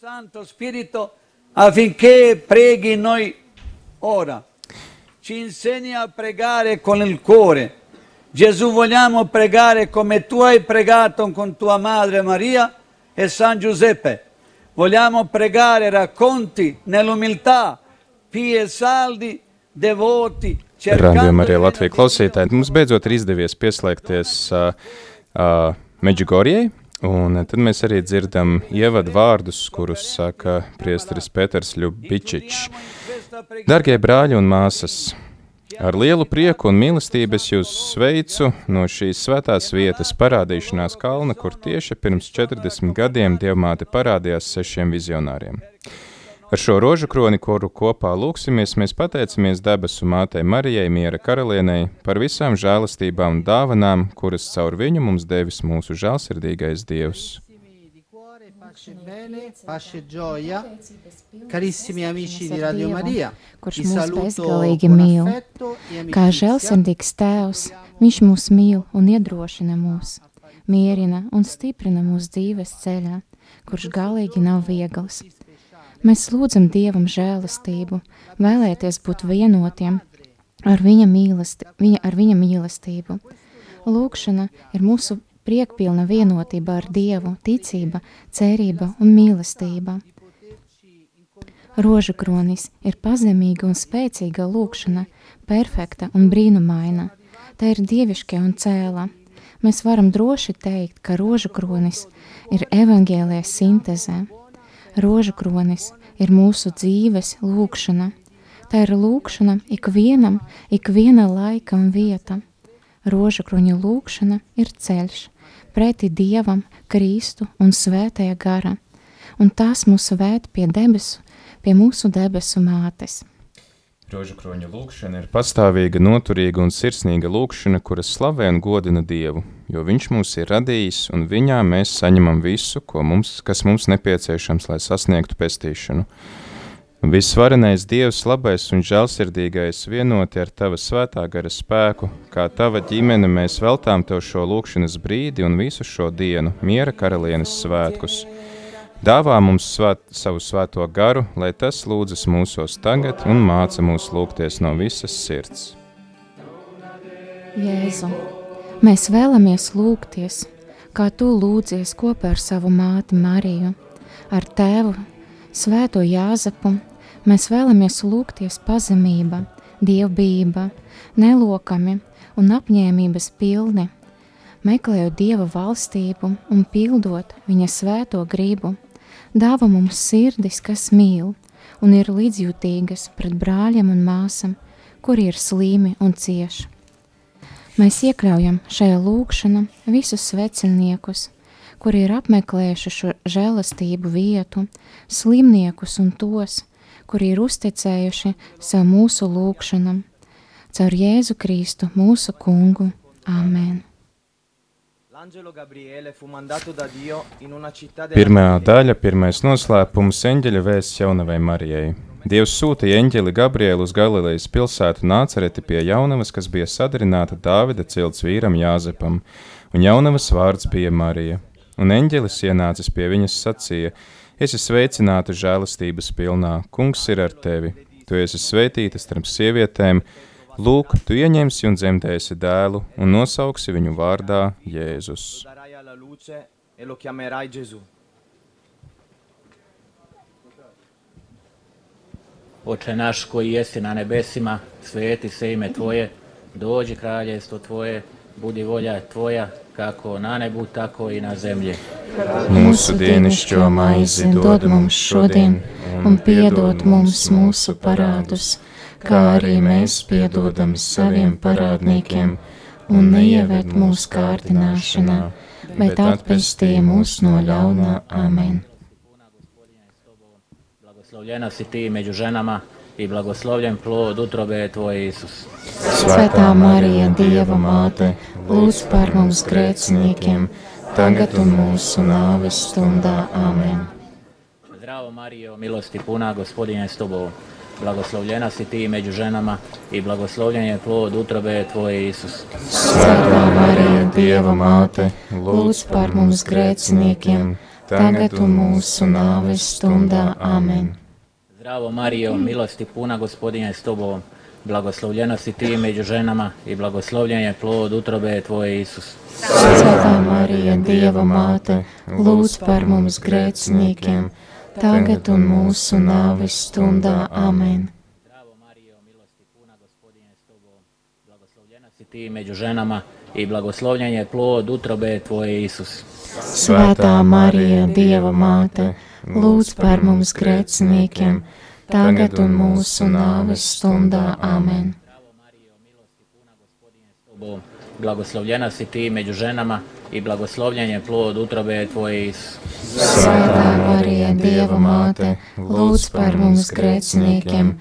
Santo Spirito affinché preghi noi ora. Ci insegna a pregare con il cuore. Gesù, vogliamo pregare come tu hai pregato con tua madre Maria e San Giuseppe. Vogliamo pregare racconti nell'umiltà, pie e saldi, devoti, Rādījumā arī Latvijas klausītāji. Mums beidzot ir izdevies pieslēgties uh, uh, Meģigorijai, un tad mēs arī dzirdam ievadu vārdus, kurus saka priesteris Pēters Ļubičičs. Dargie brāļi un māsas, ar lielu prieku un mīlestību es jūs sveicu no šīs svētās vietas parādīšanās kalna, kur tieši pirms 40 gadiem Dievmāte parādījās sešiem vizionāriem. Ar šo rožu kroni, kuru kopā lūksimies, mēs pateicamies debesu mātei Marijai, miera karalienei, par visām žēlastībām un dāvanām, kuras caur viņu mums devis mūsu žēlsirdīgais Dievs. Pace bene, pace gioia, carissimi amici di Radio Maria, kurš mūs saluto bezgalīgi con mīl. affetto e Kā žēlsirdīgs tēvs, viņš mūs mīl un iedrošina mūs, mierina un stiprina mūsu dzīves ceļā, kurš galīgi nav viegls. Mēs lūdzam Dievam žēlastību, vēlēties būt vienotiem ar viņa, mīlesti, viņa, ar viņa mīlestību. Lūkšana ir mūsu priekpilna vienotība ar Dievu, ticība, cerība un mīlestība. Rožu kronis ir pazemīga un spēcīga lūkšana, perfekta un brīnumaina. Tā ir dievišķa un cēla. Mēs varam droši teikt, ka rožu kronis ir evaņģēlijas sintezē. Rožu kronis ir mūsu dzīves lūkšana. Tā ir lūkšana ikvienam, ikviena laika un vieta. Rožu kroņa lūkšana ir ceļš pretī Dievam, Kristu un Svētajā gara, un tas mūs vēd pie debesu, pie mūsu debesu mātes. Rožu kroņa lūkšana ir pastāvīga, noturīga un sirsnīga lūkšana, kuras slavē un godina Dievu, jo Viņš mūs ir radījis, un Viņā mēs saņemam visu, mums, kas mums nepieciešams, lai sasniegtu pestīšanu. Visvarenais Dievs, labais un žēlsirdīgais, vienoti ar Tava svētā gara spēku, kā Tava ģimene mēs veltām Tev šo lūkšanas brīdi un visu šo dienu, miera karalienes svētkus. Dāvā mums svēt, savu svēto garu, lai tas lūdzas mūsos tagad un māca mūs lūgties no visas sirds. Jēzu, mēs vēlamies lūgties, kā tu lūdzies kopā ar savu māti Mariju, ar tēvu, Svēto Jāzepu. Mēs vēlamies lūgties pazemība, dievbijība, nelokami un apņēmības pilni, meklējot Dieva valstību un pildot Viņa svēto gribu. Dāva mums sirdis, kas mīl un ir līdzjūtīgas pret brāļiem un māsām, kuri ir slīmi un cieši. Mēs iekļaujam šajā lūkšanā visus sveceniekus, kuri ir apmeklējuši šo žēlastību vietu, slimniekus un tos, kuri ir uzticējuši sev mūsu lūkšanam, caur Jēzu Kristu, mūsu kungu. Āmen! Pirmā daļa, pirmais noslēpums - eņģeļa vēsts jaunavai Marijai. Dievs sūtīja eņģeli Gabrielu uz Galilejas pilsētu Nācereti pie jaunavas, kas bija sadarināta Dāvida cilts vīram Jāzepam, un jaunavas vārds bija Marija. Un eņģelis ienācis pie viņas sacīja: Esi sveicināta žēlastības pilnā, kungs ir ar tevi. Tu esi svētīta starp sievietēm, lūk, tu ieņemsi un dzemdēsi dēlu, un nosauksi viņu vārdā Jēzus. e. Oče naš koji jesi na nebesima, sveti se ime Tvoje, dođi kraljevstvo Tvoje, budi volja Tvoja, kako na nebu, tako i na zemlji. Mūsu dienascho maizi dod mums šodien, un piedod mums mūsu parādus, kā arī mēs piedodam saviem parādniekiem, un neieved mūsu kārdināšanā, bet atpestī mūs no ļaunā amen. Blagoslovljena si ti među ženama i blagoslovljen plod utrobe Tvoje Isus. Svētā Marija, Dieva māte, lūdz par mums grēciniekiem, tagad un mūsu nāves stundā amen. Zdravo Marijo, milosti puna, gospodin je s tobom. Blagoslovljena si ti među ženama i blagoslovljen je plod utrobe Tvoje Isus. Svētā Marija, Dieva māte, lūdz par mums grēciniekiem, tagad un mūsu nāves stundā. Amen. Zdravo Marijo, milosti puna, gospodin je s tobom. Blagoslovljena si ti među ženama i blagoslovljen je plod utrobe tvoje Isus. Svētā Marija, Dieva māte, lūdz par mums grēciniekiem, tagad un mūsu nāves stundā. Amen. Ti među ženama i blagoslovljen je plod utrobe tvoje Isus. Svētā Marija, Dieva māte, lūdz par mums grēciniekiem, tagad un mūsu nāves stundā. Amen. Zdravo Marijo, milosti puna, gospodin je s tobom. Blagoslovljena si ti među ženama i blagoslovljen je plod utrobe tvoje Isus. Svētā Marija, Dieva māte, lūdz par mums grēciniekiem,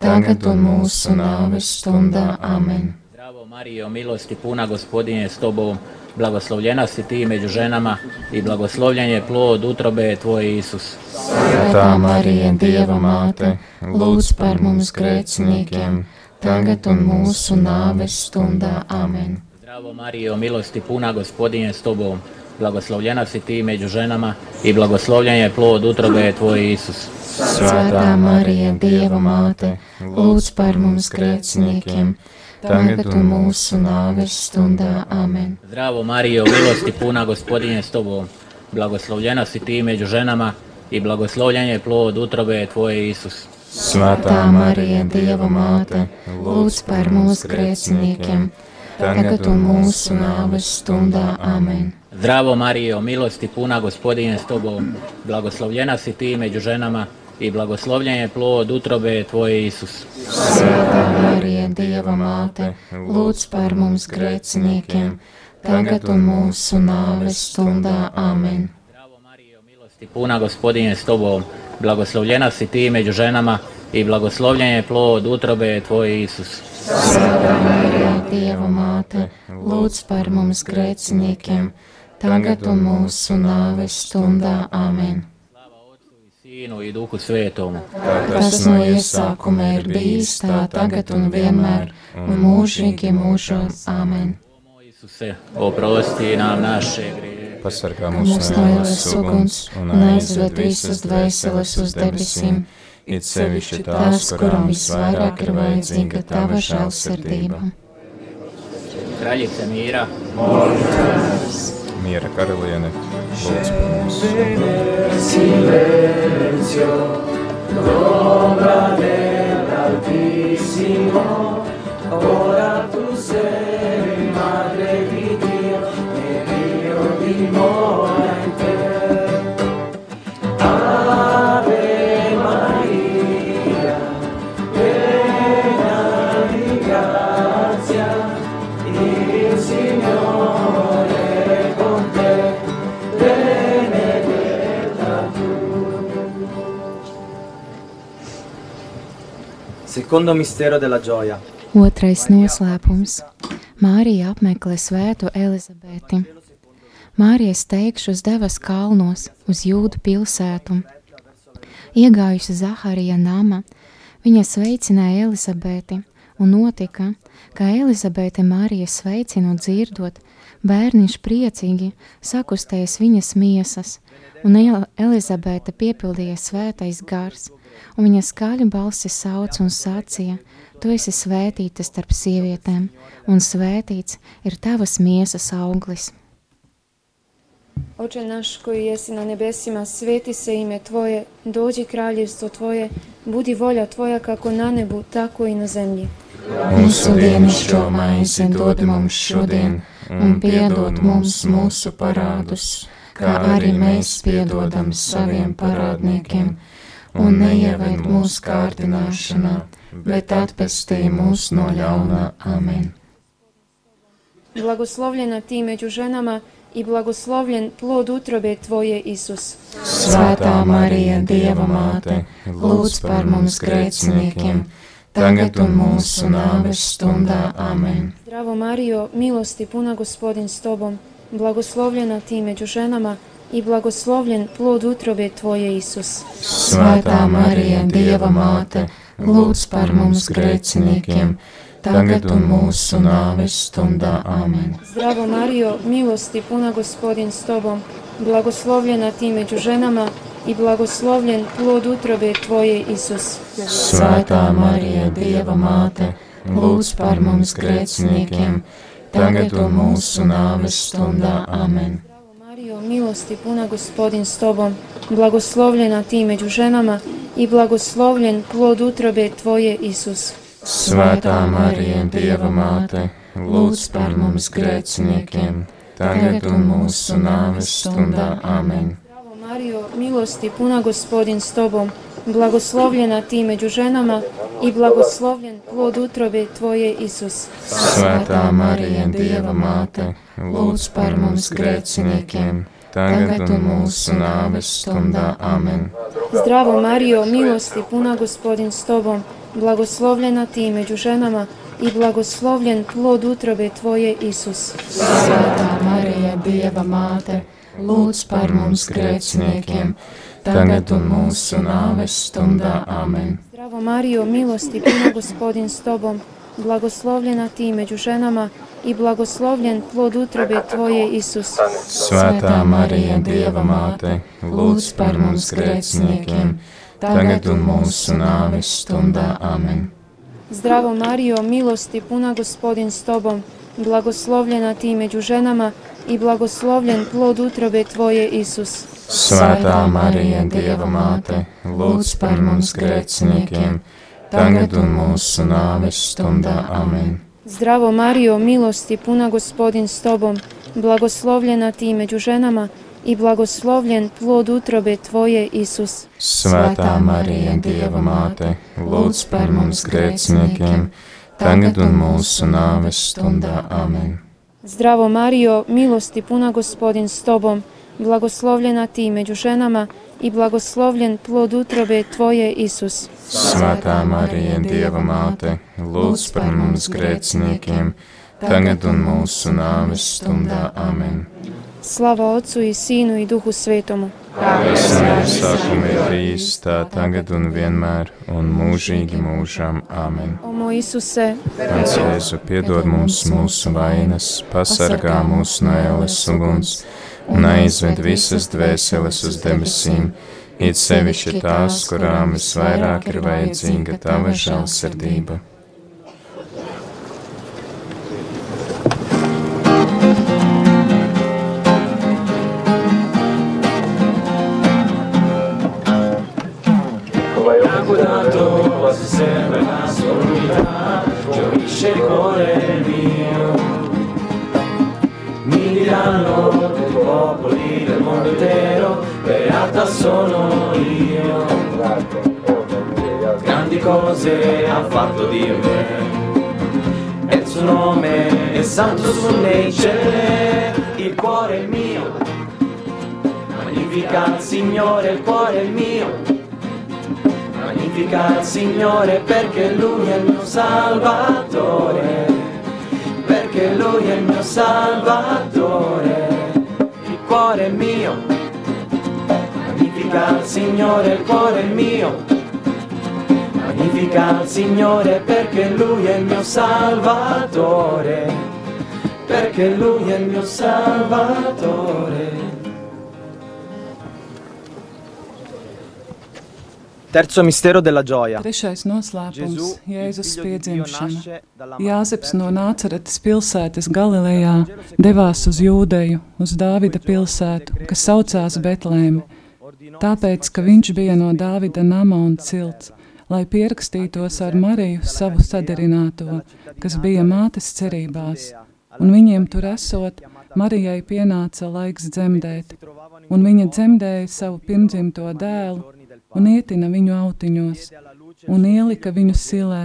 tagad un mūsu nāves stundā. Amen. Zdravo Marijo, milosti puna, gospodin je s tobom. Blagoslovljena si ti među ženama i blagoslovljen je plod utrobe tvoje Isus. Svētā Marija, Dieva māte, lūdz par mums grēciniekiem, tagad un mūsu nāves stundā. Amen. Zdravo Marijo, milosti puna, gospodin je s tobom. Blagoslovljena si ti među ženama i blagoslovljen je plod utrobe tvoje Isus. Svētā Marija, Dieva māte, lūdz par mums grēciniekiem, tagad un mūsu nāves stundā. Amen. Zdravo Marijo, milosti puna, gospodin je s tobom. Blagoslovljena si ti među ženama i blagoslovljen je plod utrobe tvoje Isus. Svētā Marija, Dieva māte, lūdz par mums grēciniekiem, tagad un mūsu nāves stundā. Amen. Zdravo Marijo, milosti puna, gospodin je s tobom. Blagoslovljena si ti među ženama i blagoslovljen je plod utrobe tvoje Isus. Svētā Marija, Dieva māte, lūdz par mums grēciniekiem, tagad un mūsu nāves stundā. Amen. Zdravo Marijo, milosti puna, gospodin je s tobom. Blagoslovljena si ti među ženama i blagoslovljen je plod utrobe tvoje Isus. Svētā Marija, Dieva māte, lūdz par mums grēciniekiem, tagad un mūsu nāves stundā. Amen. I Duhu Svetomu. Kas no iesākuma ir bijis, tā tagad un vienmēr, un mūžīgi mūžos. Amen. O moj Isuse, oprosti nam naše grijehe. Pasargā Mūsu no ielas uguns un aizved visas dvēseles uz debesīm, it sevišķi tās, kurām visvairāk ir vajadzīga tava žēlsirdība. Kraljice mira, Miera karaliene, lūdz par mums. Secondo mistero della gioia. Otrais noslēpums. Mārija apmeklē svētu Elizabeti. Mārijas teikšus devas kalnos uz jūdu pilsētu. Iegājusi Zaharija nama, viņa sveicināja Elizabeti un notika, ka Elizabete Mārija sveicinu dzirdot, bērniņš priecīgi sakustējas viņas miesas, un El Elizabete piepildīja svētais gars, un viņa skaļu balsi sauc un sacīja, tu esi svētīta starp sievietēm, un svētīts ir tavas miesas auglis. Oče naš koji jesi na nebesima, sveti se ime Tvoje, dođi kraljevstvo Tvoje, budi volja Tvoja kako na nebu, tako i na zemlji. Mūsu dienascho maizi dod mums šodien, un piedod mums mūsu parādus, kā arī mēs piedodam saviem parādniekiem, un neieved mūsu kārdināšanā, bet atpestī mūs no ļaunā. Amen. Blagoslovljena Ti među ženama i blagoslovljen plod utrobe Tvoje, Isus. Svētā Marija, Dieva māte, lūdz par mums grēciniekiem, tagad un mūsu nāves stundā. Amen. Zdravo Marijo, milosti puna gospodin s Tobom, blagoslovljena Ti među ženama i blagoslovljen plod utrobe Tvoje, Isus. Svētā Marija, Dieva māte, lūdz par mums grēciniekiem, tagad un mūsu nāves stundā. Amen. Zdravo Marijo, milosti puna gospodin s Tobom, blagoslovljena ti među ženama i blagoslovljen plod utrobe tvoje, Isus. Svētā Marija, Dieva māte, lūdz par mums grēciniekiem, tagad un mūsu nāves stundā. Amen. Bravo Mario, milosti puna gospodin s tobom, blagoslovljena ti među ženama i blagoslovljen plod utrobe tvoje, Isus. Svētā Marija, Dieva māte, lūdz par mums grēciniekiem, tagad un mūsu nāves stundā. Amen. Bravo Mario, milosti puna gospodin s tobom, blagoslovljena ti među ženama i blagoslovljen plod utrobe tvoje, Isus. Svētā Marija, Dieva māte, lūdz par mums grēciniekiem, tagad un mūsu nāves stundā. Amen. Zdravo Mario, milosti puna gospodin s tobom, blagoslovljena ti među ženama i blagoslovljen plod utrobe tvoje, Isus. Svētā Marija, Dieva māte, lūdz par mums grēciniekiem, tagad un mūsu nāves stundā. Amen. Zdravo Mario, milosti puna gospodin s tobom, blagoslovljena ti među ženama i blagoslovljen plod utrobe tvoje, Isus. Svētā Marija, Dieva māte, lūdz par mums grēciniekiem, tagad un mūsu nāves stundā. Amen. Zdravo Mario, milosti puna gospodin s tobom, blagoslovljena ti među ženama i blagoslovljen plod utrobe tvoje, Isus. Svētā Marija, Dieva māte, lūdz par mums grēciniekiem, tagad un mūsu nāves stundā. Amen. Zdravo Mario, milosti puna gospodin s tobom, blagoslovljena ti među ženama i blagoslovljen plod utrobe tvoje, Isus. Svētā Marija, Dieva māte, lūdz par mums grēciniekiem, tagad un mūsu nāves stundā. Amen. Zdravo Mario, milosti puna gospodin s tobom, blagoslovljena ti među ženama i blagoslovljen plod utrobe tvoje, Isus. Svētā Marija, Dieva māte, lūdz par mums grēciniekiem, tagad un mūsu nāves stundā. Amen. Slava Otcu i Sinu i Duhu Svetomu. Visam sākumā ir bijis tā tagad un vienmēr un mūžīgi mūžam. Amen. O moj Isuse, Pēc Jēzu piedod mums mūsu vainas, pasargā mūs no ēles uguns un aizved visas dvēseles uz debesīm, it sevišķi tās, kurām visvairāk ir vajadzīga tava žēlsirdība. Signore perché Lui è il mio Salvatore, perché Lui è il mio Salvatore, il cuore mio. Magnifica il Signore, il cuore mio. Magnifica il Signore perché Lui è il mio Salvatore, perché Lui è il mio Salvatore. Terzo mistero della gioia. Trešais noslēpums Jēzus piedzimšana. Jāzeps no Nāceretes pilsētas Galilejā devās uz Jūdeju, uz Dāvida pilsētu, kas saucās Betlēme, tāpēc, ka viņš bija no Dāvida nama un cilts, lai pierakstītos ar Mariju savu sadarināto, kas bija mātes cerībās, un viņiem tur esot, Marijai pienāca laiks dzemdēt, un viņa dzemdēja savu pirmdzimto dēlu un ietina viņu autiņos, un ielika viņu silē,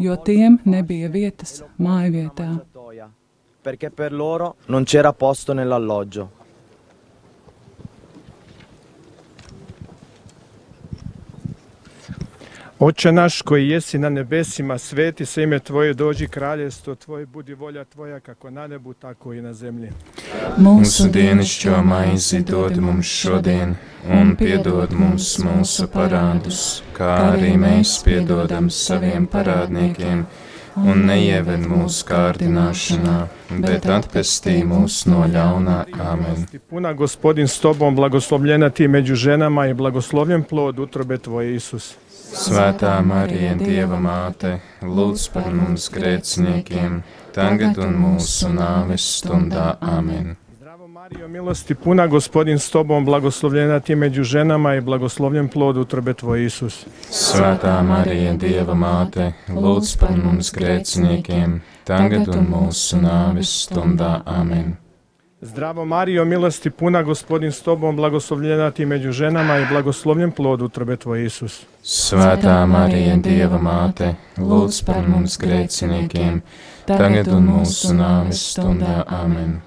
jo tiem nebija vietas mājvietā. Perché per loro non c'era posto nell'alloggio. Oče naš koji jesi na nebesima, sveti se ime Tvoje, dođi kraljevstvo Tvoje, budi volja Tvoja kako na nebu, tako i na zemlji. Mūsu dienascho maizi dod mums šodien, un piedod mums mūsu parādus, kā arī mēs piedodam saviem parādniekiem, un neieved mūsu kārdināšanā, bet atpestī mūs no ļaunā. Amen. Puna gospodin s tobom, blagoslovljena ti među ženama i blagoslovljen plod utrobe tvoje Isus. Svētā Marija, Dieva māte, lūdz par mums grēciniekiem, tagad un mūsu nāves stundā. Amen. Zdravo Mario, milosti puna gospodin s tobom, blagoslovljena ti među ženama i blagoslovljen plod utrobe tvoje Isus. Svētā Marija, Dieva māte, lūdz par mums grēciniekiem, tagad un mūsu nāves stundā. Amen. Zdravo Mario, milosti puna gospodin s tobom, blagoslovljena ti među ženama i blagoslovljen plod utrobe tvoje Isus. Svētā Marija, Dieva māte, lūdz par mums grēciniekiem, tagad un mūsu nāves stundā. Amen.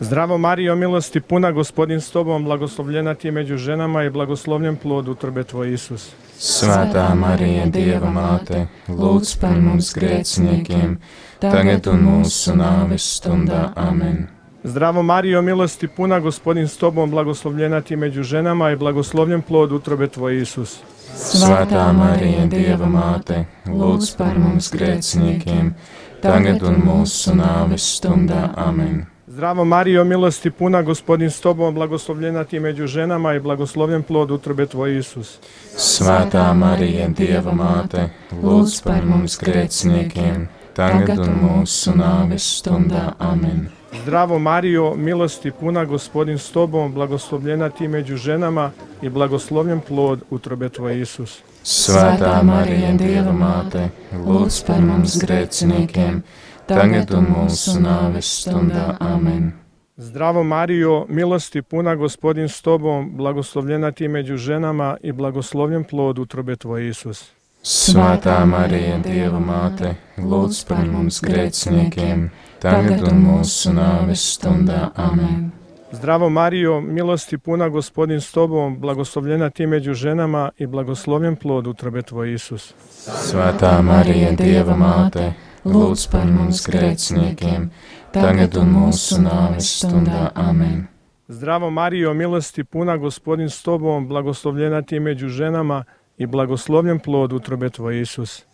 Zdravo Mario, milosti puna gospodin s tobom, blagoslovljena ti među ženama i blagoslovljen plod utrobe tvoje Isus. Svētā Marija, Dieva māte, lūdz par mums grēciniekiem, tagad un mūsu nāves stundā. Amen. Zdravo Mario, milosti puna gospodin s tobom, blagoslovljena ti među ženama i blagoslovljen plod utrobe tvoje Isus. Svētā Marija, Dieva māte, lūdz par mums grēciniekiem, tagad un mūsu nāves stundā. Amen. Zdravo Mario, milosti puna gospodin s tobom, blagoslovljena ti među ženama i blagoslovljen plod utrobe tvoje Isus. Svētā Marija, Dieva māte, lūdz par mums grēciniekiem, tagad un mūsu nāves stundā. Amen. Zdravo Mario, milosti puna gospodin s tobom, blagoslovljena ti među ženama i blagoslovljen plod utrobe tvoje Isus. Svētā Marija, Dieva māte, lūdz par mums grēciniekiem, tagad un mūsu nāves stundā. Amen. Zdravo Mario, milosti puna gospodin s tobom, blagoslovljena ti među ženama i blagoslovljen plod utrobe tvoje Isus. Svētā Marija, Dieva māte, lūdz par mums grēciniekiem, tagad un mūsu nāves stundā. Amen. Zdravo Mario, milosti puna gospodin s tobom, blagoslovljena ti među ženama i blagoslovljen plod utrobe tvoje Isus. Svētā Marija, Dieva māte, lūdz par mums grēciniekiem, tagad un mūsu nāves stundā. Amen. Zdravo Mario, milosti puna gospodin s tobom, blagoslovljena ti među ženama i blagoslovljen plod utrobe tvoje Isus.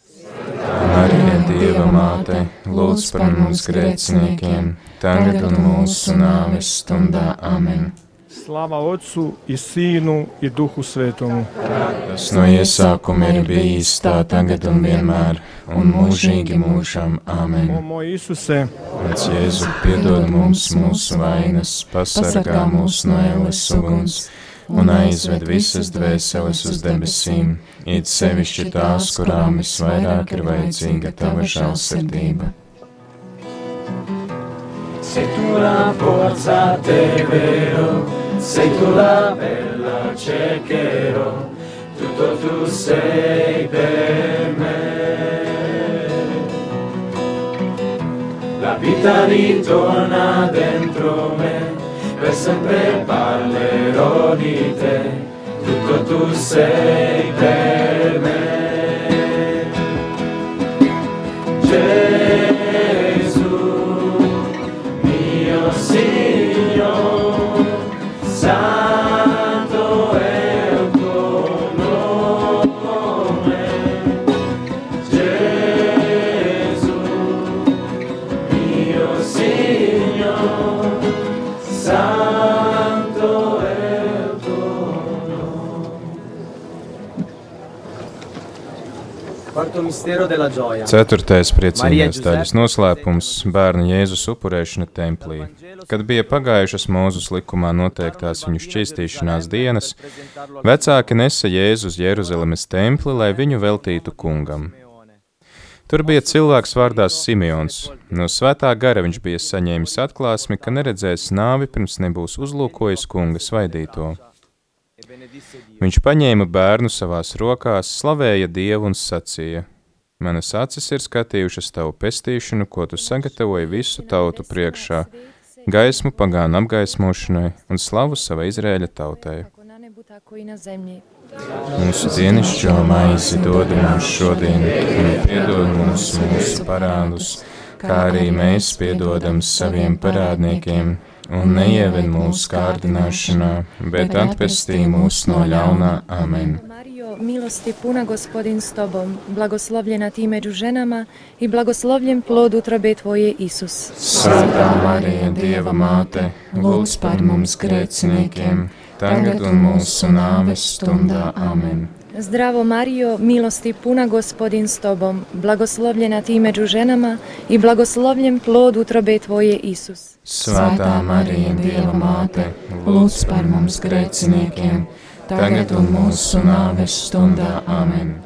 Marija, Dieva māte, lūdz par mums grēciniekiem, tagad un mūsu nāves stundā. Amen. Slava Otcu i Sinu i Duhu Svetomu. Tas no iesākuma ir bijis tā tagad un vienmēr, un mūžīgi mūžam. O Amen. moj Isuse, Pēc Jēzu piedod mums mūsu vainas, pasargā mūs no ēles uguns un aizved visas dvēseles uz debesīm, it sevišķi tās, kurām visvairāk ir vajadzīga tava žēlsirdība. Sei tu la forza te vero, sei tu la bella cercherò, tutto tu sei per me. La vita ritorna dentro me, per sempre parlerò di te, tutto tu sei per Ceturtais priecīgais daļas noslēpums - bērnu Jēzus upurēšana templī. Kad bija pagājušas Mūzus likumā noteiktās viņu šķīstīšanās dienas, vecāki nesa Jēzu uz Jeruzalemes templi, lai viņu veltītu kungam. Tur bija cilvēks vārdā Simeons. No svētā gara viņš bija saņēmis atklāsmi, ka neredzēs nāvi pirms nebūs uzlūkojis kunga svaidīto. Viņš paņēma bērnu savās rokās, slavēja Dievu un sacīja: Manas acis ir skatījušas tavu pestīšanu, ko tu sagatavoji visu tautu priekšā, gaismu pagānu apgaismošanai un slavu savai Izrēļa tautai. Mūsu dienascho maizi dod mums šodien, un piedod mums mūsu parādus, kā arī mēs piedodam saviem parādniekiem, un neieved mūsu kārdināšanā, bet atpestī mūs no ļaunā. Amen. Mario, milosti puna gospodin s tobom, blagoslovljena ti među ženama i blagoslovljen plod utrobe tvoje, Isus. Svētā Marija, Dieva māte, lūdz par mums grēciniekiem, tagad un mūsu nāves stundā. Amen. Zdravo Mario, milosti puna gospodin s tobom, blagoslovljena ti među ženama i blagoslovljen plod utrobe tvoje, Isus. Svētā Marija, Dieva māte, lūdz par mums grēciniekiem, tagad un mūsu nāves stundā. Amen.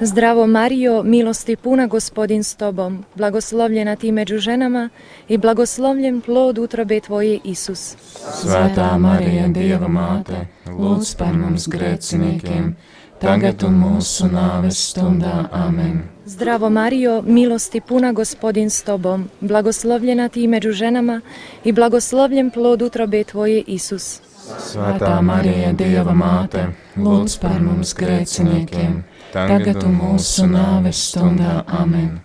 Zdravo Mario, milosti puna gospodin s tobom, blagoslovljena ti među ženama i blagoslovljen plod utrobe tvoje, Isus. Svētā Marija, Dieva māte, lūdz par mums grēciniekiem, tagad un mūsu nāves stundā. Amen. Zdravo Mario, milosti puna gospodin s tobom, blagoslovljena ti među ženama i blagoslovljen plod utrobe tvoje, Isus. Svētā Marija, Dieva māte, lūdz par mums grēciniekiem, tagad un mūsu nāves stundā. Amen.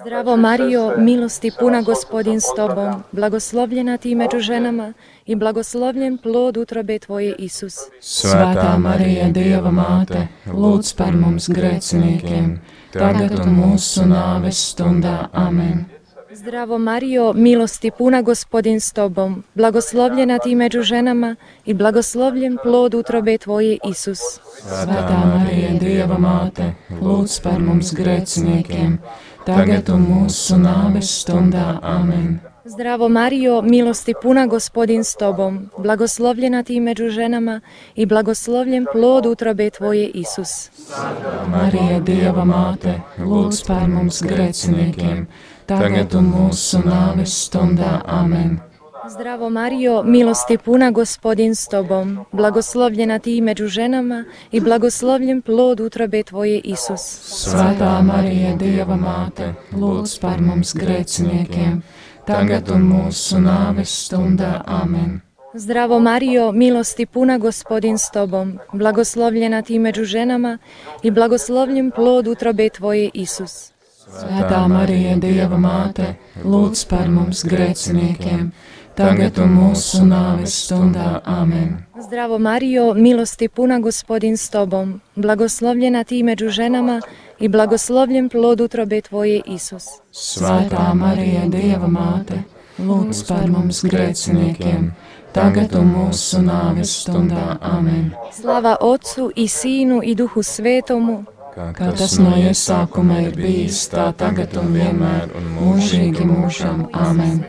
Zdravo Mario, milosti puna gospodin s tobom, blagoslovljena ti među ženama i blagoslovljen plod utrobe tvoje, Isus. Svētā Marija, Dieva māte, lūdz par mums grēciniekiem, tagad un mūsu nāves stundā. Amen. Zdravo Mario, milosti puna gospodin s tobom, blagoslovljena ti među ženama i blagoslovljen plod utrobe tvoje, Isus. Svētā Marija, Dieva māte, lūdz par mums grēciniekiem, tagad un mūsu nāves stundā. Amen. Zdravo Mario, milosti puna gospodin s tobom, blagoslovljena ti među ženama i blagoslovljen plod utrobe tvoje, Isus. Marija, Dieva māte, lūdz par mums grēciniekiem, tagad un mūsu nāves stundā. Amen. Zdravo Mario, milosti puna gospodin s tobom, blagoslovljena ti među ženama i blagoslovljen plod utrobe tvoje, Isus. Svētā Marija, Dieva māte, lūdz par mums grēciniekiem, tagad un mūsu nāves stundā. Amen. Zdravo Mario, milosti puna gospodin s tobom, blagoslovljena ti među ženama i blagoslovljen plod utrobe tvoje, Isus. Svētā Marija, Dieva māte, lūdz par mums grēciniekiem, tagad un mūsu nāves stundā. Amen. Zdravo Mario, milosti puna gospodin s tobom, blagoslovljena ti među ženama i blagoslovljen plod utrobe tvoje, Isus. Svētā Marija, Dieva māte, lūdz par mums grēciniekiem, tagad un mūsu nāves stundā. Amen. Slava Otcu i Sinu i Duhu Svetomu, Kā tas no iesākuma ir bijis, tā tagad un vienmēr un mūžīgi mūžam. Amen.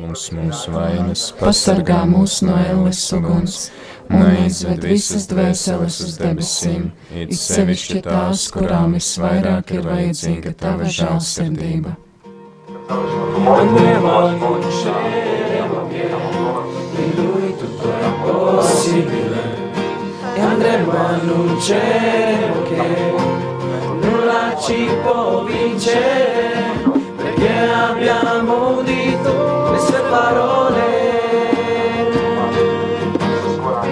Mums mūsu vainas pasargā mūs no elles uguns un aizved visas dvēseles uz debesīm, it sevišķi tās, kurām visvairāk ir vajadzīga tava žēlsirdība. Andremo al E andremo a un cielo che nulla ci può vincere, perché abbiamo udito le sue parole.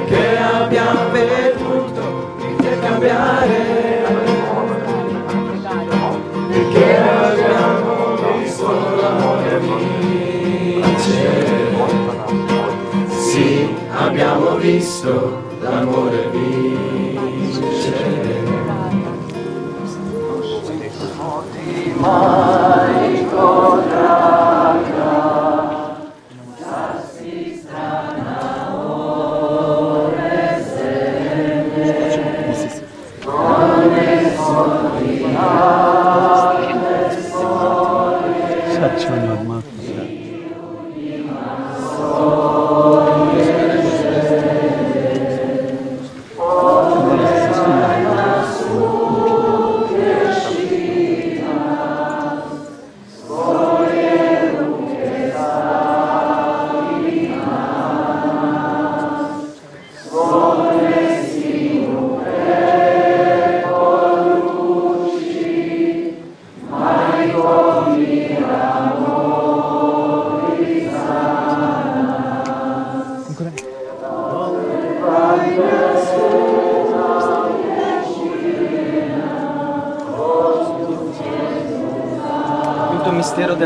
Che abbiamo veduto intercambiare. Perché abbiamo visto l'amore vincere. Sì, abbiamo visto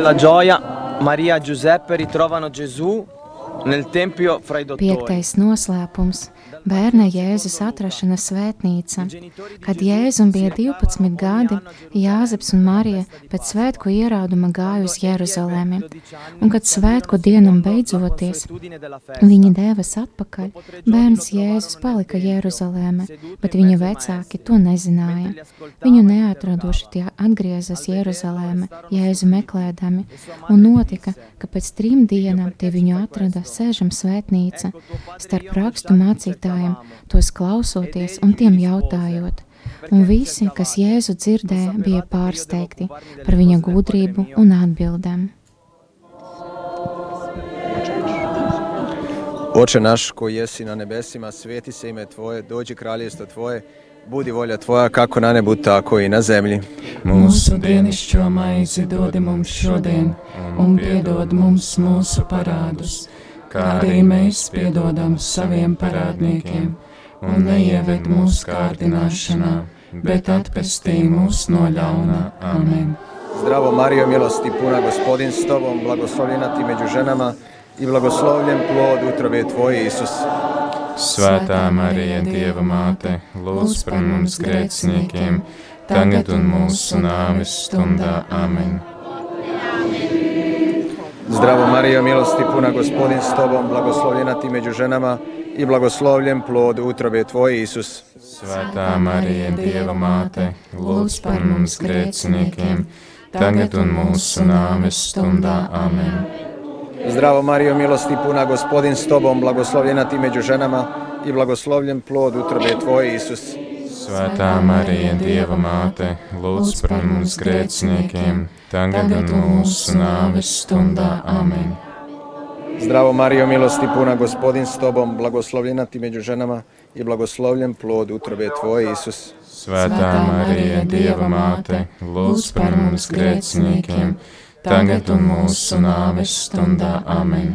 della gioia, Maria e Giuseppe ritrovano Gesù Piektais noslēpums - bērna Jēzus atrašana svētnīca. Kad Jēzum bija 12 gadi, Jāzeps un Marija pēc svētku ierāduma gāja uz Jeruzalemi, un kad svētku dienam beidzoties, viņi devas atpakaļ, bērns Jēzus palika Jeruzalēmē, bet viņa vecāki to nezināja. Viņu neatraduši tie atgriezās Jeruzalēmē, Jēzu meklēdami, un notika, ka pēc trim dienām tie viņu atrada sēžam svētnīca, starp rakstu mācītājiem, tos klausoties un tiem jautājot. Un visi, kas Jēzu dzirdēja, bija pārsteigti par viņa gudrību un atbildēm. Oče naš koji jesi na nebesima, sveti se ime Tvoje, dođi kraljestvo Tvoje, budi volja Tvoja kako na nebu, tako i na zemlji. Mūsu dienascho maizi dod mums šodien, un piedod mums mūsu parādus, kā arī mēs piedodam saviem parādniekiem, un neieved mūsu kārdināšanā, bet atpestī mūs no ļauna. Amen. Zdravo Mario, milosti puna, gospodin s Tobom, blagoslovljena ti među ženama i blagoslovljen plod utrobe Tvoje, Isus. Svētā Marija, Dieva māte, lūdz par mums grēciniekiem, tagad un mūsu nāves stundā. Amen. Zdravo Mario, milosti puna, gospodin s Tobom, blagoslovljena ti među ženama i blagoslovljen plod utrobe Tvoje, Isus. Svētā Marija, Dieva māte, lūdz par mums grēciniekiem, tagad un mūsu nāves stundā. Amen. Zdravo Mario, milosti puna, gospodin s Tobom, blagoslovljena ti među ženama i blagoslovljen plod utrobe Tvoje, Isus. Svētā Marija, Dieva māte, lūdz par mums grēciniekiem, tagad un mūsu nāves stundā. Amen. Zdravo Mario, milosti puna, gospodin s Tobom, blagoslovljena ti među ženama i blagoslovljen plod utrobe Tvoje, Isus. Svētā Marija, Dieva māte, lūdz par mums grēciniekiem, tagad un mūsu nāves stundā. Amen.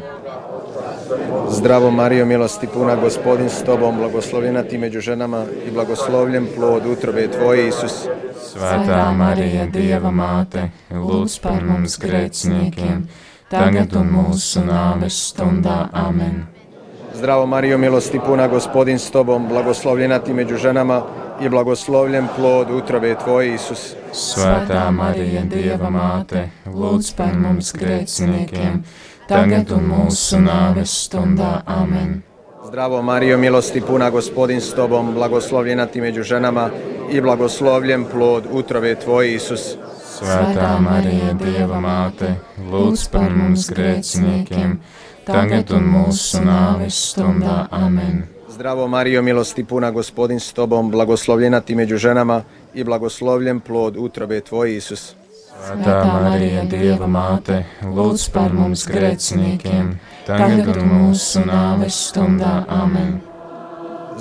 Zdravo Mario, milosti puna, gospodin s Tobom, blagoslovljena ti među ženama i blagoslovljen plod utrobe Tvoje, Isus. Svētā Marija, Dieva māte, lūdz par mums grēciniekiem, tagad un mūsu nāves stundā. Amen. Zdravo Mario, milosti puna, gospodin s Tobom, blagoslovljena ti među ženama i blagoslovljen plod utrobe Tvoje, Isus. Svētā Marija, Dieva māte, lūdz par mums grēciniekiem, tagad un mūsu nāves stundā. Amen. Zdravo Mario, milosti puna, gospodin s Tobom, blagoslovljena ti među ženama i blagoslovljen plod utrobe Tvoje, Isus. Svētā Marija, Dieva māte, lūdz par mums grēciniekiem, tagad un mūsu nāves stundā. Amen. Zdravo Mario, milosti puna, gospodin s Tobom, blagoslovljena ti među ženama i blagoslovljen plod utrobe Tvoje, Isus. Svētā Marija, Dieva māte, lūdz par mums grēciniekiem, tagad un mūsu nāves stundā. Amen.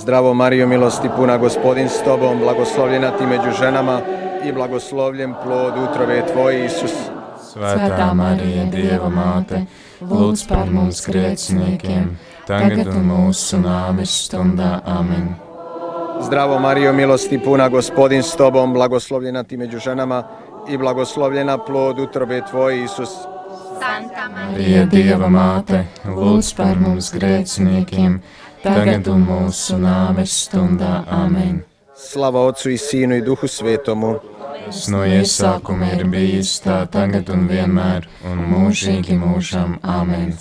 Zdravo Mario, milosti puna, gospodin s Tobom, blagoslovljena ti među ženama i blagoslovljen plod utrobe Tvoje, Isus. Svētā Marija, Dieva māte, lūdz par mums grēciniekiem, tagad un mūsu nāves stundā. Amen. Zdravo Mario, milosti puna, gospodin s Tobom, blagoslovljena ti među ženama i blagoslovljena plod utrobe Tvoje, Isus. Marija, Dieva māte, lūdz par mums grēciniekiem, tagad un mūsu nāves stundā. Amen. Slava Otcu i Sinu i Duhu Svetomu. Tas no iesākuma ir bijis tā tagad un vienmēr, un mūžīgi mūžam. Amen.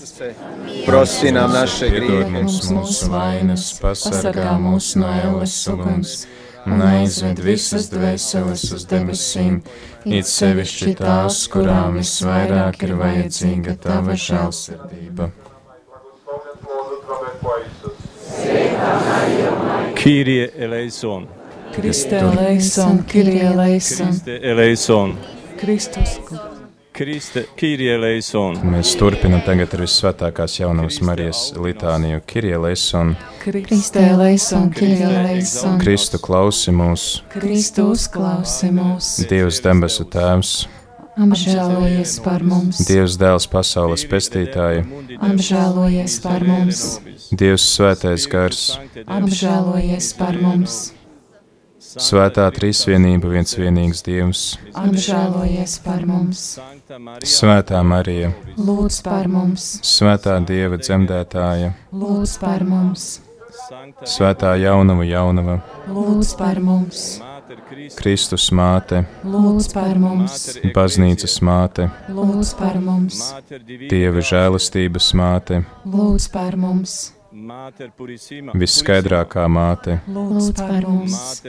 Prosti nam naše grīhe. mums mūsu vainas, pasargā mūs no ēles uguns, un aizved visas dvēseles uz debesīm, it sevišķi tās, kurām visvairāk ir vajadzīga tava žēlsirdība. Kyrie eleison. Kriste eleison, Kyrie eleison, Kriste eleison. Kristus. Kriste, Kyrie eleison. Mēs turpinam tagad ar visvētākās jaunās Marijas litāniju. Kirielis un Kriste eleison, Kyrie eleison, Kristu klausi mūs, Kristu uzklausi mūs, Dievs debesu tēvs, apžēlojies par mums, Dievs dēls pasaules pestītāja, apžēlojies par mums, Dievs svētais gars, apžēlojies par mums, Svētā trīsvienība, viens vienīgs Dievs, apžēlojies par mums, Svētā Marija, lūdz par mums, Svētā Dieva dzemdētāja, lūdz par mums, Svētā jaunava jaunava, lūdz par mums, Kristus. Māte, lūdz par mums, baznīcas māte, lūdz par mums, Dieva žēlastības māte, lūdz par mums, visskaidrākā māte, lūdz par mums,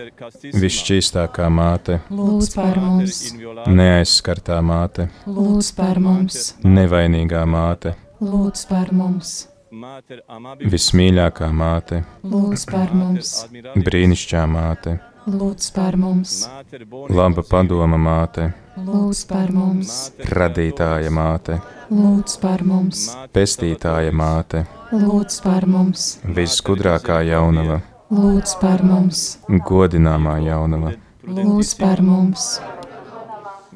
visšķīstākā māte, lūdz par mums, neaizskartā māte, lūdz par mums, nevainīgā māte, lūdz par mums, vismīļākā māte, lūdz par mums, brīnišķīgā māte, lūdz par mums, laba padoma māte, lūdz par mums, radītāja māte, lūdz par mums, pestītāja māte, lūdz par mums, visgudrākā jaunava, lūdz par mums, godināmā jaunava, lūdz par mums,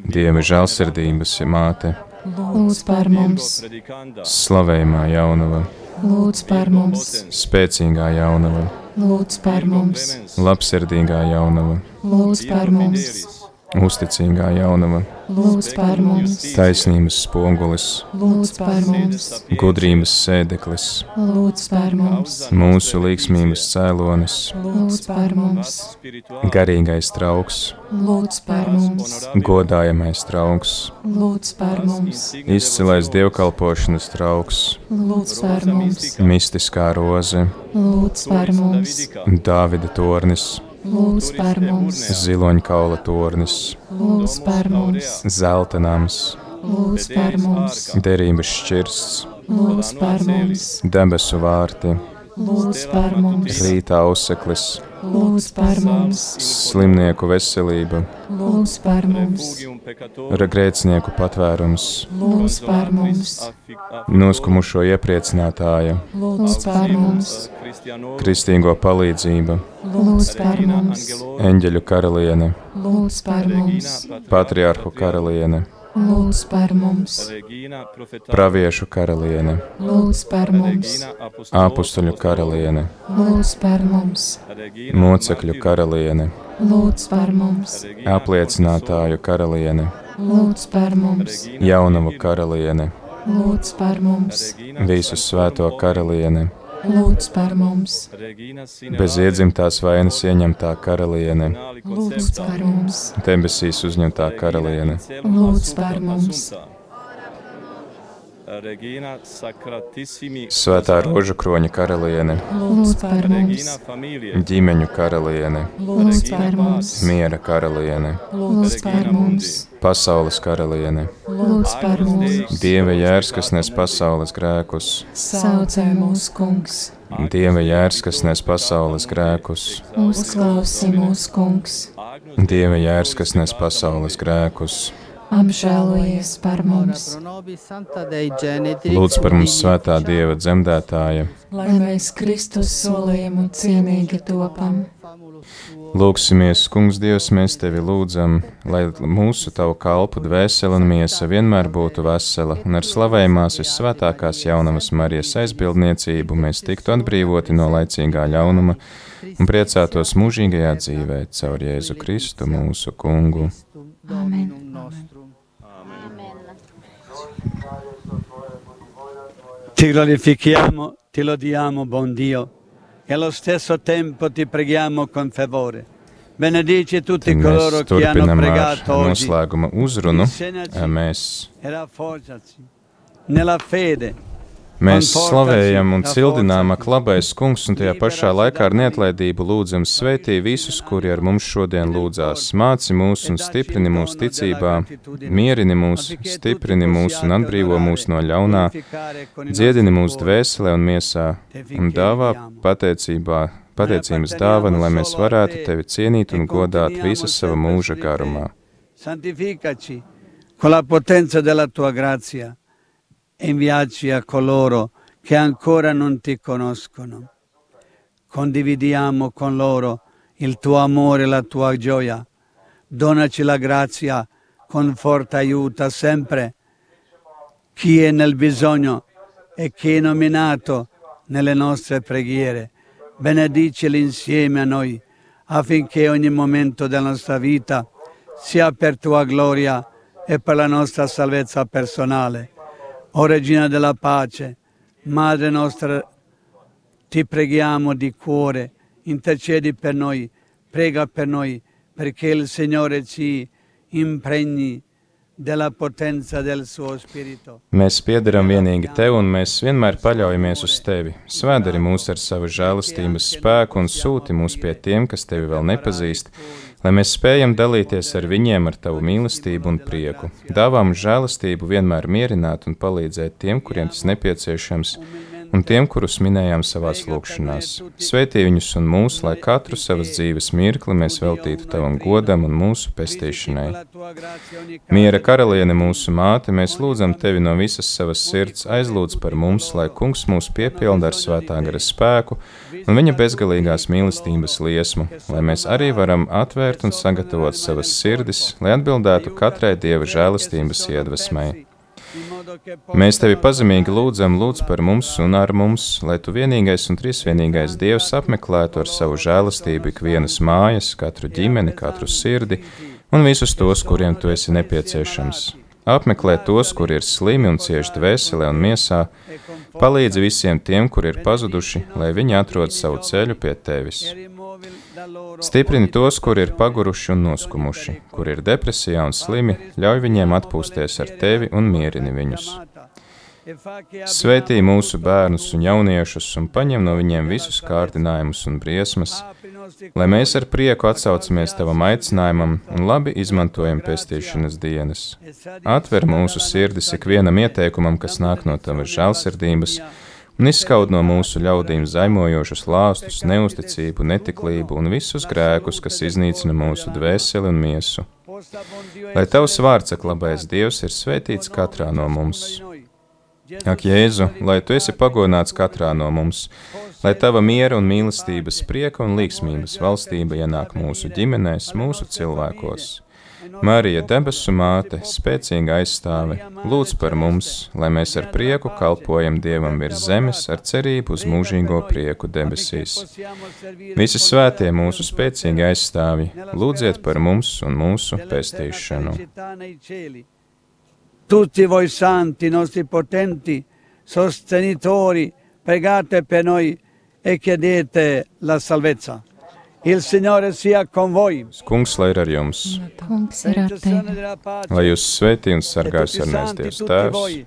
Dieva žēlsirdības māte, lūdz par mums, slavējumā jaunava, lūdz par mums, spēcīgā jaunava, lūdz par mums, labsirdīgā jaunava, lūdz par mums, uzticīgā jaunava, lūdz par mums, taisnības spogulis, lūdz par mums, gudrības sēdeklis, lūdz par mums, mūsu līgsmības cēlonis, lūdz par mums, garīgais trauks, lūdz par mums, godājamais trauks, lūdz par mums, izcilais dievkalpošanas trauks, lūdz par mums, mistiskā roze, lūdz par mums, Dāvida tornis, lūdz par mums, ziloņkaula tornis, lūdz par mums, zelta nams, lūdz par mums, derības šķirsts, lūdz par mums, debesu vārti, lūdz par mums, rīta auseklis, lūdz par mums, slimnieku veselība, lūdz par mums, grēcinieku patvērums, lūdz par mums, noskumušo iepriecinātāja, lūdz par mums, kristīgo palīdzība, lūdz par mums, eņģeļu karaliene, lūdz par mums, patriarhu karaliene, lūdz par mums, praviešu karaliene, lūdz par mums, apustuļu karaliene, lūdz par mums, mocekļu karaliene, lūdz par mums, apliecinātāju karaliene, lūdz par mums, jaunavu karaliene, lūdz par mums, visu svēto karaliene, lūdz par mums, bez iedzimtās vainas ieņemtā karaliene, lūdz par mums, debesīs uzņemtā karaliene, lūdz par mums, svētā rožu kroņa karaliene, lūdz par mums, ģimeņu karaliene, lūdz par mums, miera karaliene, lūdz par mums, pasaules karaliene, lūdz par mums, dieva jērs, kas nes pasaules grēkus, saucē mūsu kungs, dieva jērs, kas nes pasaules grēkus, uzklausi mūsu kungs, dieva jērs, kas nes pasaules grēkus, apžēlojies par mums, lūdz par mums svētā dieva dzemdētāja, lai mēs Kristus solījumu cienīgi topam. Lūksimies, Kungs, Dievs, mēs tevi lūdzam, lai mūsu tavu kalpu dvēsele un miesa vienmēr būtu vesela, un ar slavējumās visvētākās jaunavas Marijas aizbildniecību mēs tiktu atbrīvoti no laicīgā ļaunuma un priecātos mūžīgajā dzīvē caur Jēzu Kristu mūsu Kungu. Amen. Ti glorifichiamo, ti lodiamo, buon Dio, e allo stesso tempo ti preghiamo con favore. Benedici tutti Tad coloro che hanno pregato oggi. noslēguma uzrunu. Mēs nella fede. Mēs slavējam un cildinām, ak, labais kungs, un tajā pašā laikā ar neatlaidību lūdzam sveitī visus, kuri ar mums šodien lūdzās. Māci mūs un stiprini mūsu ticībā, mierini mūs, stiprini mūs un atbrīvo mūs no ļaunā, dziedini mūsu dvēselē un miesā, un dāvā pateicībā, pateicības dāvanu, lai mēs varētu tevi cienīt un godāt visas sava mūža garumā. Santificaci con la potenza della tua grazia. e inviaci a coloro che ancora non ti conoscono. Condividiamo con loro il tuo amore e la tua gioia. Donaci la grazia, conforta, aiuta sempre chi è nel bisogno e chi è nominato nelle nostre preghiere. Benediceli insieme a noi affinché ogni momento della nostra vita sia per tua gloria e per la nostra salvezza personale. O Regina della pace, Madre nostra, ti preghiamo di cuore, intercedi per noi, prega per noi, perché il Signore ci impregni della potenza del suo spirito. Mēs piederam vienīgi tev, un mēs vienmēr paļaujamies uz tevi. Svētari mūs ar savu žēlastības spēku un sūti mūs pie tiem, kas tevi vēl nepazīst, lai mēs spējam dalīties ar viņiem ar tavu mīlestību un prieku. Dāvā mums žēlastību vienmēr mierināt un palīdzēt tiem, kuriem tas nepieciešams, un tiem, kurus minējām savās lūkšanās. Svētī viņus un mūs, lai katru savas dzīves mirkli mēs veltītu tavam godam un mūsu pestīšanai. Miera karaliene, mūsu māte, mēs lūdzam tevi no visas savas sirds, aizlūdz par mums, lai kungs mūs piepilda ar svētā gara spēku un viņa bezgalīgās mīlestības liesmu, lai mēs arī varam atvērt un sagatavot savas sirdis, lai atbildētu katrai dieva žēlastības iedvesmai. Mēs tevi pazemīgi lūdzam, lūdz par mums un ar mums, lai tu vienīgais un trīsvienīgais Dievs apmeklētu ar savu žēlastību ikvienas mājas, katru ģimeni, katru sirdi un visus tos, kuriem tu esi nepieciešams. Apmeklē tos, kuri ir slimi un cieši dvēselē un miesā, palīdzi visiem tiem, kuri ir pazuduši, lai viņi atrod savu ceļu pie tevis. Stiprini tos, kuri ir paguruši un noskumuši, kuri ir depresijā un slimi, ļauj viņiem atpūsties ar tevi un mierini viņus. Svētī mūsu bērnus un jauniešus un paņem no viņiem visus kārdinājumus un briesmas, lai mēs ar prieku atsaucamies tavam aicinājumam un labi izmantojam pestīšanas dienas. Atver mūsu sirdis ikvienam ieteikumam, kas nāk no tavas žēlsirdības, un izskaud no mūsu ļaudīm zaimojošus lāstus, neusticību, netiklību un visus grēkus, kas iznīcina mūsu dvēseli un miesu. Lai tavs vārds, ak, labais Dievs, ir svētīts katrā no mums. Ak, Jēzu, lai tu esi pagodināts katrā no mums, lai tava miera un mīlestības, prieka un līgsmības valstība ienāk mūsu ģimenēs, mūsu cilvēkos. Marija, debesu māte, spēcīga aizstāve, lūdz par mums, lai mēs ar prieku kalpojam Dievam virs zemes, ar cerību uz mūžīgo prieku debesīs. Visi svētie mūsu spēcīgi aizstāvi, lūdziet par mums un mūsu pestīšanu. Tutti voi santi, nostri potenti sostenitori, pregate per noi e chiedete la salvezza. Il Signore sia con voi. Kungs, lai ir ar jums, Kungs ir ar tevi. lai jūs svētī un sargājas ar mēs Dievs Tēvs,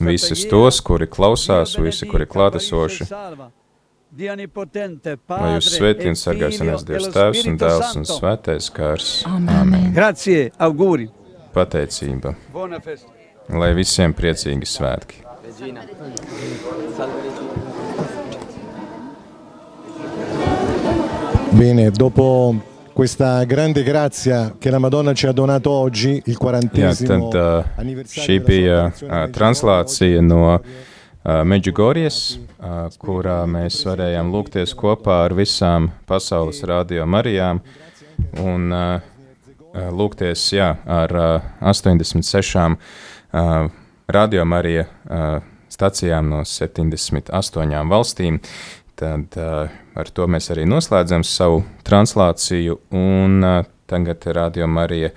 visus tos, kuri klausās, visi, kuri klātesoši, lai jūs svētī e un sargājas ar mēs e Tēvs un Dēls un. Svētais kārs. Amen. Grazie, auguri. Pateicība, lai visiem priecīgi svētki. Regina. Salve Regina. Bene, dopo questa grande grazia che la Madonna ci ha donato oggi, il Jā, quarantesimo tad uh, anniversario šī della bija uh, dei translācija no uh, Medjugorjes, uh, kurā mēs varējām lūgties kopā ar visām pasaules radio Marijām un uh, uh, lūgties jā, ar uh, 86 uh, radio Marija uh, stacijām no 78 valstīm. Tad uh, ar to mēs arī noslēdzam savu translāciju, un uh, tagad Radio Marija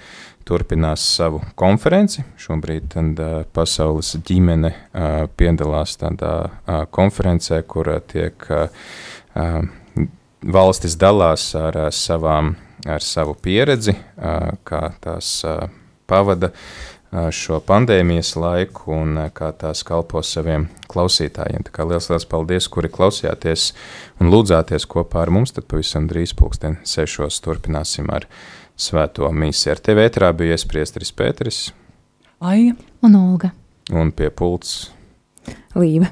turpinās savu konferenci. Šobrīd tad, uh, pasaules ģimene uh, piedalās tādā uh, konferencē, kur uh, tiek uh, uh, valstis dalās ar uh, savām, ar savu pieredzi, uh, kā tās uh, pavada uh, šo pandēmijas laiku un kā tās kalpo saviem klausītājiem. Tā kā liels, liels paldies, kuri klausījāties un lūdzāties kopā ar mums. Tad pavisam drīz pulksten sešos turpināsim ar svēto misiju. Ar tevi ētrā bija iespriestris Pēteris Aija Un Olga. un pie pults Līva.